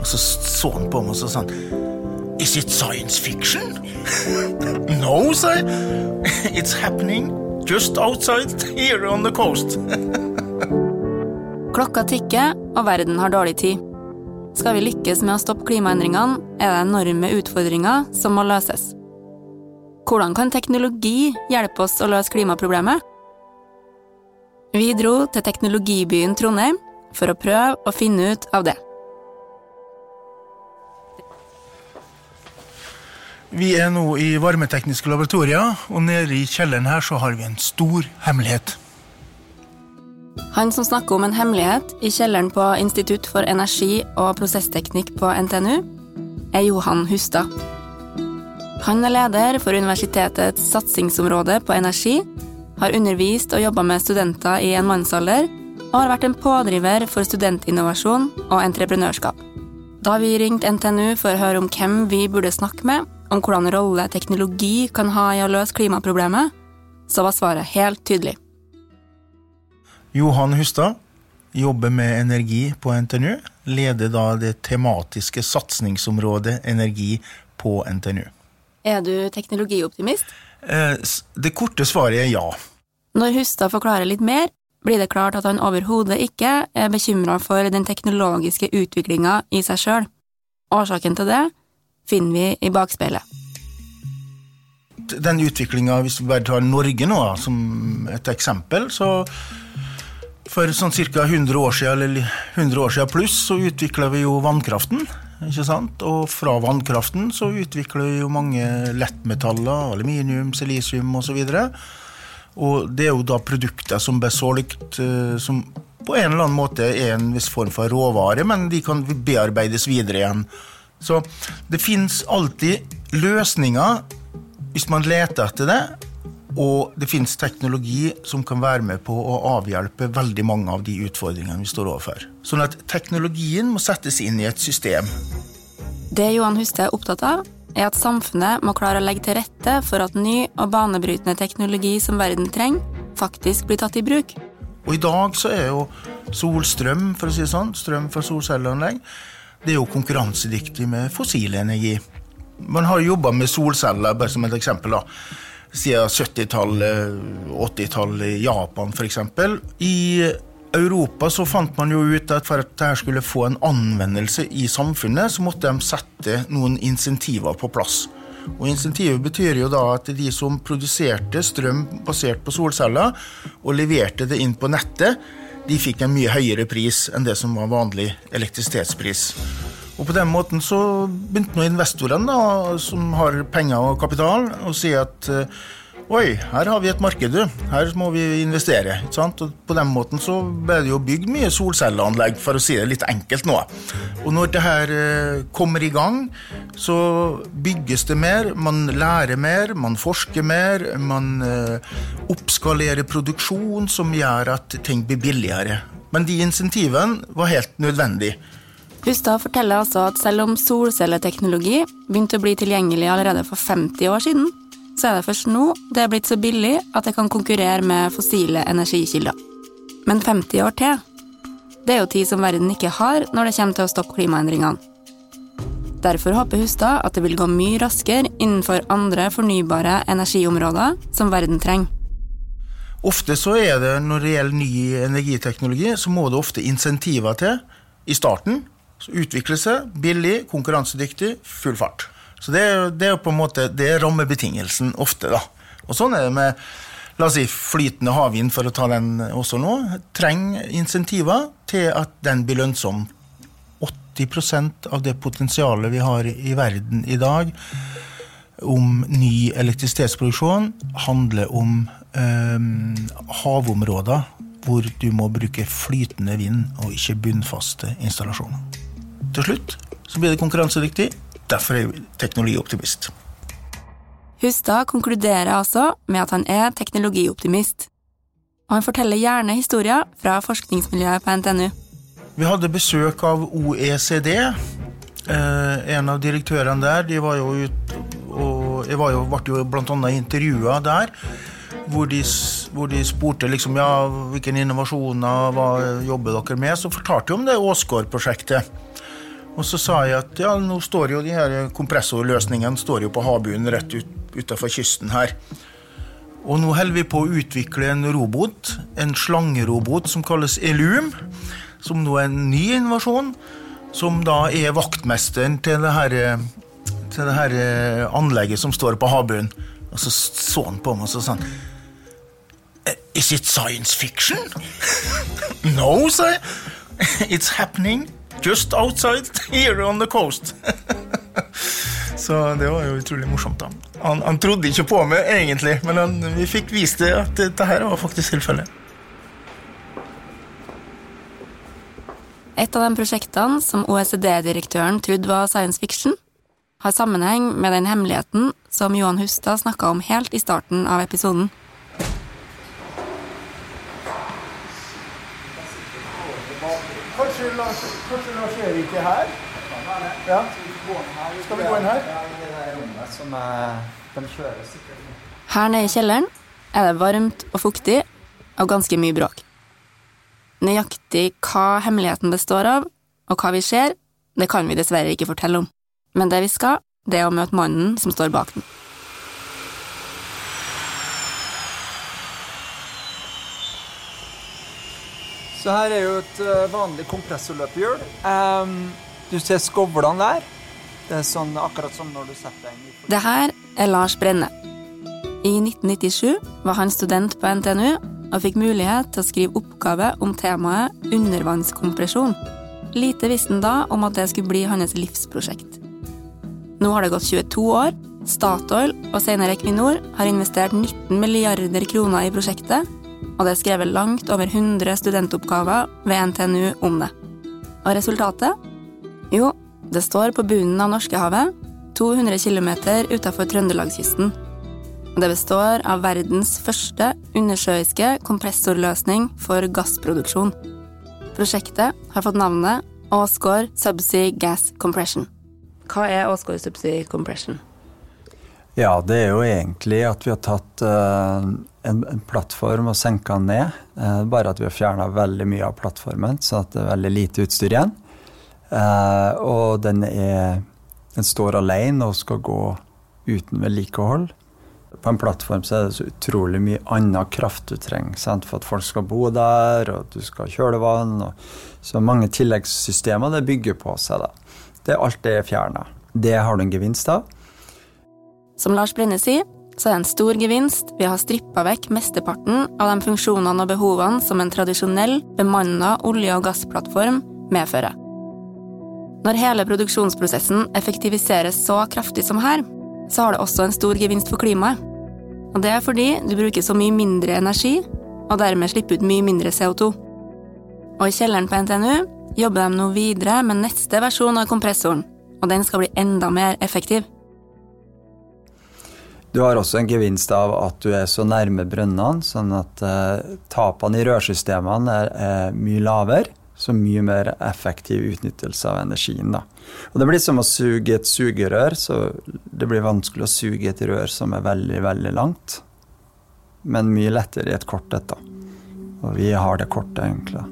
Og så så han på meg og sa Is it science fiction? no, sa jeg. It's happening just outside here on the coast. Klokka tikker, og verden har dårlig tid. Skal vi lykkes med å stoppe klimaendringene, er det enorme utfordringer som må løses. Hvordan kan teknologi hjelpe oss å løse klimaproblemet? Vi dro til teknologibyen Trondheim for å prøve å finne ut av det. Vi er nå i varmetekniske laboratorier, og nede i kjelleren her så har vi en stor hemmelighet. Han som snakker om en hemmelighet i kjelleren på Institutt for energi og prosessteknikk på NTNU, er Johan Hustad. Han er leder for universitetets satsingsområde på energi, har undervist og jobba med studenter i en mannsalder, og har vært en pådriver for studentinnovasjon og entreprenørskap. Da vi ringte NTNU for å høre om hvem vi burde snakke med, om hvordan rolle teknologi kan ha i å løse klimaproblemet, så var svaret helt tydelig. Johan Hustad jobber med energi på NTNU, leder da det tematiske satsingsområdet energi på NTNU. Er du teknologioptimist? Eh, Det korte svaret er ja. Når Hustad forklarer litt mer, blir det klart at han overhodet ikke er bekymra for den teknologiske utviklinga i seg sjøl. Årsaken til det finner vi i bakspeilet. Den utviklinga, hvis vi bare tar Norge nå som et eksempel, så for sånn ca. 100 år siden, eller 100 år siden pluss, så utvikla vi jo vannkraften. ikke sant? Og fra vannkraften så utvikler vi jo mange lettmetaller, aluminium, silisium osv. Og, så og det er jo da produkter som ble solgt eh, som på en eller annen måte er en viss form for råvare, men de kan bearbeides videre igjen. Så det fins alltid løsninger hvis man leter etter det, og det fins teknologi som kan være med på å avhjelpe veldig mange av de utfordringene vi står overfor. Sånn at teknologien må settes inn i et system. Det Johan Huste er opptatt av, er at samfunnet må klare å legge til rette for at ny og banebrytende teknologi som verden trenger, faktisk blir tatt i bruk. Og i dag så er jo solstrøm, for å si det sånn, strøm fra solcelleanlegg, det er jo konkurransedyktig med fossil energi. Man har jobba med solceller, bare som et eksempel, da. Siden 70-tallet, 80-tallet i Japan f.eks. I Europa så fant man jo ut at for at dette skulle få en anvendelse i samfunnet, så måtte de sette noen insentiver på plass. Og Insentivet betyr jo da at de som produserte strøm basert på solceller, og leverte det inn på nettet, de fikk en mye høyere pris enn det som var vanlig elektrisitetspris. Og På den måten så begynte nå investorene, da, som har penger og kapital, å si at eh, Oi, her har vi et marked, du. Her må vi investere. Ikke sant? Og på den måten så ble det jo bygd mye solcelleanlegg, for å si det litt enkelt nå. Og når det her eh, kommer i gang, så bygges det mer, man lærer mer, man forsker mer, man eh, oppskalerer produksjon som gjør at ting blir billigere. Men de insentivene var helt nødvendige. Hustad forteller altså at selv om solcelleteknologi begynte å bli tilgjengelig allerede for 50 år siden, så er det først nå det er blitt så billig at det kan konkurrere med fossile energikilder. Men 50 år til, det er jo tid som verden ikke har når det kommer til å stoppe klimaendringene. Derfor håper Hustad at det vil gå mye raskere innenfor andre fornybare energiområder som verden trenger. Ofte så er det når det gjelder ny energiteknologi, så må det ofte insentiver til i starten. Utvikle seg billig, konkurransedyktig, full fart. Så det, det er på en måte det er rammebetingelsen ofte, da. Og sånn er det med la oss si, flytende havvind, for å ta den også nå. Trenger insentiver til at den blir lønnsom. 80% av det potensialet vi har i verden i dag om ny elektrisitetsproduksjon, handler om eh, havområder hvor du må bruke flytende vind og ikke bunnfaste installasjoner. Til slutt så blir det konkurransedyktig. Derfor er jeg teknologioptimist. Hustad konkluderer altså med at han er teknologioptimist. Og han forteller gjerne historier fra forskningsmiljøet på NTNU. Vi hadde besøk av OECD, Eh, en av direktørene der, de var jo ut, og jeg var jo, ble jo annet intervjua der. Hvor de, hvor de, spurte liksom, ja, hvilke innovasjoner hva jobber dere med. Så fortalte de om det Åsgård-prosjektet. Og så sa jeg at ja, nå står jo de her kompressorløsningene står jo på havbunnen rett ut, utafor kysten her. Og nå holder vi på å utvikle en robot, en slangerobot som kalles Elum. Som nå er en ny innovasjon. Som da er vaktmesteren til det her, til det her eh, anlegget som står på havbunnen. Og så så han på meg og så sa han Is it science fiction? no, sa jeg. It's happening just outside here on the coast. Så det var jo utrolig morsomt. da. Han, han trodde ikke på meg, egentlig, men han, vi fikk vist det at dette her var faktisk tilfellet. Et av de prosjektene som OECD-direktøren trodde var science fiction, har sammenheng med den hemmeligheten som Johan Hustad snakka om helt i starten av episoden. Kanskje Lars, kanskje ikke Erik er her? Ja. Skal vi gå inn her? Her nede i kjelleren er det varmt og fuktig og ganske mye bråk. Nøyaktig hva hemmeligheten består av, og hva vi ser, det kan vi dessverre ikke fortelle om. Men det vi skal, det er å møte mannen som står bak den. Så her er jo et eh, vanlig kompressorløpehjul. Um, du ser skovlene der. Det er sånn, akkurat som når du setter deg Det her er Lars Brenne. I 1997 var han student på NTNU og fikk mulighet til å skrive oppgave om temaet undervannskompresjon. Lite visste han da om at det skulle bli hans livsprosjekt. Nå har det gått 22 år. Statoil og senere Equinor har investert 19 milliarder kroner i prosjektet, og det er skrevet langt over 100 studentoppgaver ved NTNU om det. Og resultatet? Jo, det står på bunnen av Norskehavet, 200 km utafor Trøndelagskysten. Det består av verdens første undersjøiske kompressorløsning for gassproduksjon. Prosjektet har fått navnet Åsgård Subsea Gas Compression. Hva er Åsgård Subsea Compression? Ja, det er jo egentlig at vi har tatt uh, en, en, plattform og senka den ned. Eh, bare at vi har fjerna veldig mye av plattformen, så at det er veldig lite utstyr igjen. Eh, og den, er, den står alene og skal gå uten vedlikehold. På en plattform så er det så utrolig mye annen kraft du trenger sant? for at folk skal bo der, og at du skal ha kjølevann. Og, så mange tilleggssystemer det bygger på seg. da. Det, alt det er fjerna. Det har du en gevinst av. Som Lars Brenne sier, så er det en stor gevinst ved å ha strippa vekk mesteparten av de funksjonene og behovene som en tradisjonell, bemanna olje- og gassplattform medfører. Når hele produksjonsprosessen effektiviseres så kraftig som her, så har det også en stor gevinst for klimaet. Og det er fordi du bruker så mye mindre energi, og dermed slipper ut mye mindre CO2. Og i kjelleren på NTNU jobber de nå videre med neste versjon av kompressoren, og den skal bli enda mer effektiv. Du har også en gevinst av at du er så nærme brønnene, sånn at eh, tapene i rørsystemene er, er, mye lavere. Så mye mer effektiv utnyttelse av energien. Da. Og Det blir som å suge et sugerør, så det blir vanskelig å suge et rør som er veldig, veldig langt. Men mye lettere i et kort et. Og vi har det kortet, egentlig.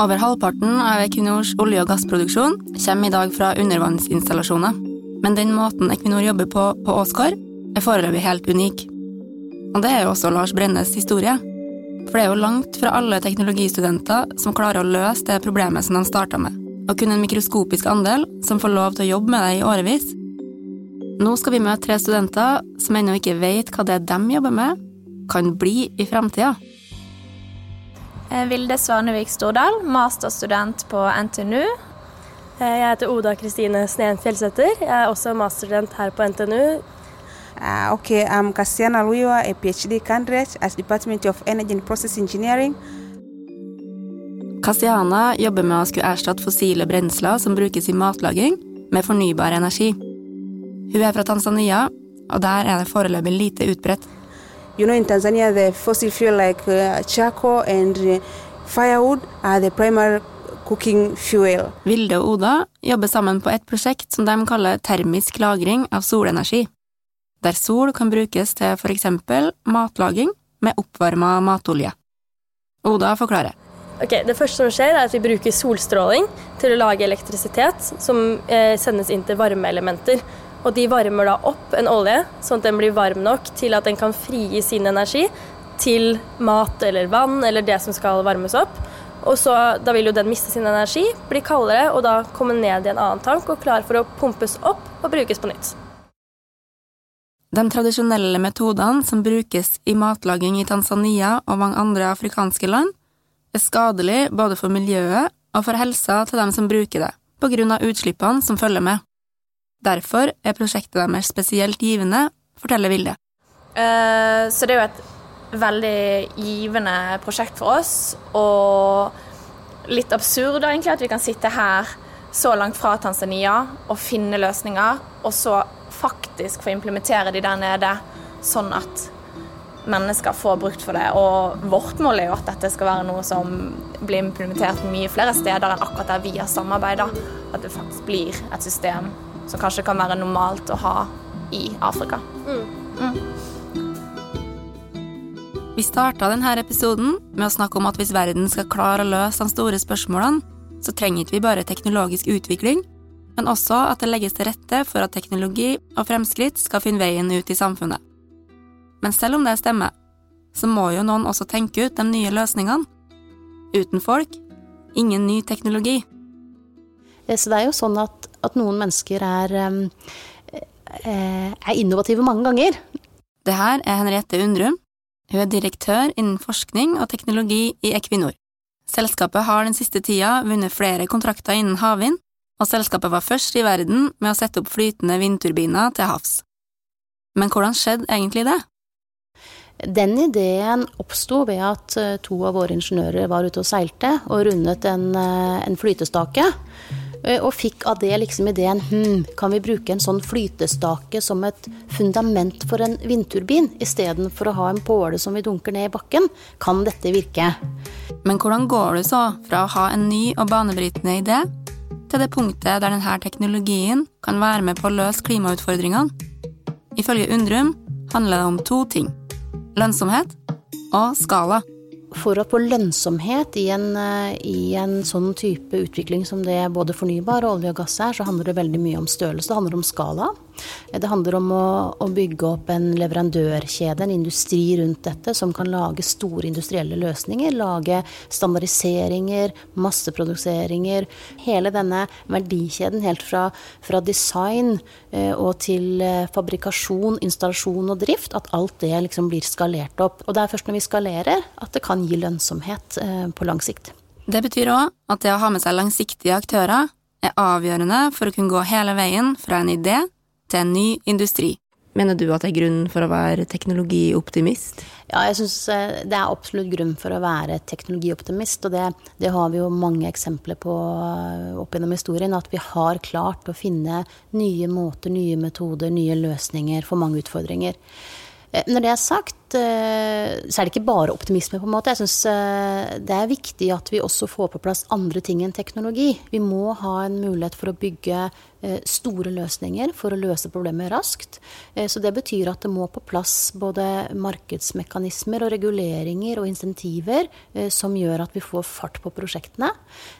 Over halvparten av Equinors olje- og gassproduksjon kommer i dag fra undervannsinstallasjoner. Men den måten Equinor jobber på på Åsgård, er foreløpig helt unik. Og det er jo også Lars Brennes historie. For det er jo langt fra alle teknologistudenter som klarer å løse det problemet som de starta med, og kun en mikroskopisk andel som får lov til å jobbe med det i årevis. Nå skal vi møte tre studenter som ennå ikke vet hva det de jobber med, kan bli i framtida. Vilde Svanevik Stordal, masterstudent på NTNU jeg heter Oda Kristine Sneen Fjellsæter. Jeg er også masterstudent her på NTNU. Uh, okay, I'm Cassiana Luiwa, a PhD candidate at Department of Energy and Process Engineering. Cassiana jobber med å skulle erstatte fossile brensler som brukes i matlaging, med fornybar energi. Hun er fra Tanzania, og der er det foreløpig lite utbredt. You know, in Tanzania, the fossil fuel like uh, charcoal and uh, firewood are the primary cooking fuel. Vilde og Oda jobber sammen på et prosjekt som de kaller termisk lagring av solenergi, der sol kan brukes til for eksempel matlaging med oppvarma matolje. Oda forklarer. Ok, Det første som skjer, er at vi bruker solstråling til å lage elektrisitet som eh, sendes inn til varmeelementer. Og de varmer da opp en olje, sånn at den blir varm nok til at den kan frigi sin energi til mat eller vann eller det som skal varmes opp. Og så, Da vil jo den miste sin energi, bli kaldere og da komme ned i en annen tank og klar for å pumpes opp og brukes på nytt. De tradisjonelle metodene som brukes i matlaging i Tanzania og mange andre afrikanske land, er skadelig både for miljøet og for helsa til dem som bruker det, på grunn av utslippene som følger med. Derfor er prosjektet deres spesielt givende, forteller Vilde. Uh, så det er jo et veldig givende prosjekt for oss, og litt absurd egentlig at vi kan sitte her så langt fra Tanzania og finne løsninger, og så faktisk få implementere de der nede, sånn at mennesker får brukt for det. Og vårt mål er jo at dette skal være noe som blir implementert mye flere steder enn akkurat der vi har samarbeida. At det faktisk blir et system som kanskje kan være normalt å ha i Afrika. Mm. Mm. Vi starta denne episoden med å snakke om at hvis verden skal klare å løse de store spørsmålene, så trenger ikke vi bare teknologisk utvikling, men også at det legges til rette for at teknologi og fremskritt skal finne veien ut i samfunnet. Men selv om det stemmer, så må jo noen også tenke ut de nye løsningene. Uten folk, ingen ny teknologi. Eh, så det er jo sånn at, at noen mennesker er, eh, er innovative mange ganger. Det her er Henriette Undrum. Hun er direktør innen forskning og teknologi i Equinor. Selskapet har den siste tida vunnet flere kontrakter innen havvind, og selskapet var først i verden med å sette opp flytende vindturbiner til havs. Men hvordan skjedde egentlig det? Den ideen oppsto ved at eh, to av våre ingeniører var ute og seilte og rundet en, eh, en flytestake. Eh, og fikk av det liksom ideen hm, kan vi bruke en sånn flytestake som et fundament for en vindturbin, istedenfor å ha en påle som vi dunker ned i bakken? Kan dette virke? Men hvordan går det så fra å ha en ny og banebrytende idé til det punktet der denne teknologien kan være med på å løse klimautfordringene? Ifølge Undrum handler det om to ting lønnsomhet og skala. For å få lønnsomhet i en, eh, i en, sånn type utvikling som det både fornybar og olje og gass er, så handler det veldig mye om størrelse. Det handler om skala. Det handler om å, å, bygge opp en leverandørkjede, en industri rundt dette, som kan lage store industrielle løsninger. Lage standardiseringer, masseproduseringer. Hele denne verdikjeden helt fra, fra design eh, og til eh, fabrikasjon, installasjon og drift. At alt det liksom blir skalert opp. Og det er først når vi skalerer at det kan gi lønnsomhet eh, på lang sikt. Det betyr òg at det å ha med seg langsiktige aktører er avgjørende for å kunne gå hele veien fra en idé til en ny industri. Mener du at det er grunn for å være teknologioptimist? Ja, jeg syns eh, det er absolutt grunn for å være teknologioptimist. Og det, det, har vi jo mange eksempler på eh, opp gjennom historien. At vi har klart å finne nye måter, nye metoder, nye løsninger for mange utfordringer. Eh, når det er sagt, så er det ikke bare optimisme, på en måte. Jeg syns det er viktig at vi også får på plass andre ting enn teknologi. Vi må ha en mulighet for å bygge Eh, store løsninger for å løse problemet raskt. Eh, så det betyr at det må på plass både markedsmekanismer og reguleringer og insentiver eh, som gjør at vi får fart på prosjektene.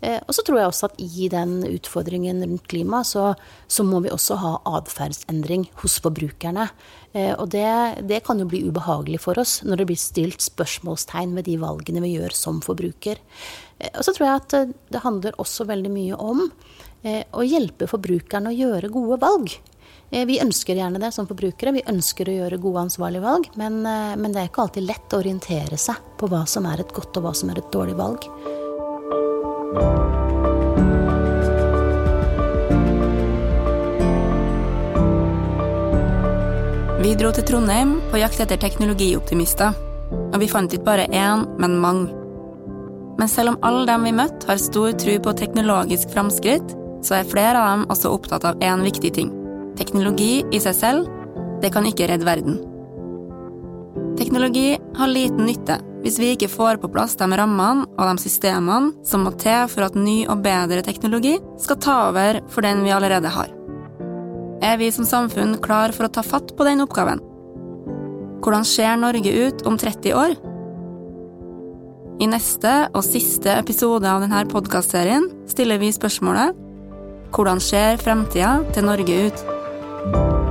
Og så tror jeg også at i den utfordringen rundt klima, så, så må vi også ha atferdsendring hos forbrukerne. Og det, det, kan jo bli ubehagelig for oss når det blir stilt spørsmålstegn ved de valgene vi gjør som forbruker. Og så tror jeg at det handler også veldig mye om å hjelpe forbrukerne å gjøre gode valg. Eh, vi ønsker gjerne det som forbrukere, vi ønsker å gjøre gode, ansvarlige valg. Men, eh, men, det er ikke alltid lett å orientere seg på hva som er et godt og hva som er et dårlig valg. Vi dro til Trondheim på jakt etter teknologioptimister. Og vi fant ikke bare én, men mange. Men selv om alle dem vi møtte, har stor tro på teknologisk framskritt, så er flere av dem også opptatt av én viktig ting. Teknologi i seg selv, det kan ikke redde verden. Teknologi har liten nytte hvis vi ikke får på plass de rammene og de systemene som må til for at ny og bedre teknologi skal ta over for den vi allerede har. Er vi som samfunn klar for å ta fatt på den oppgaven? Hvordan ser Norge ut om 30 år? I neste og siste episode av denne podkastserien stiller vi spørsmålet Hvordan ser fremtida til Norge ut?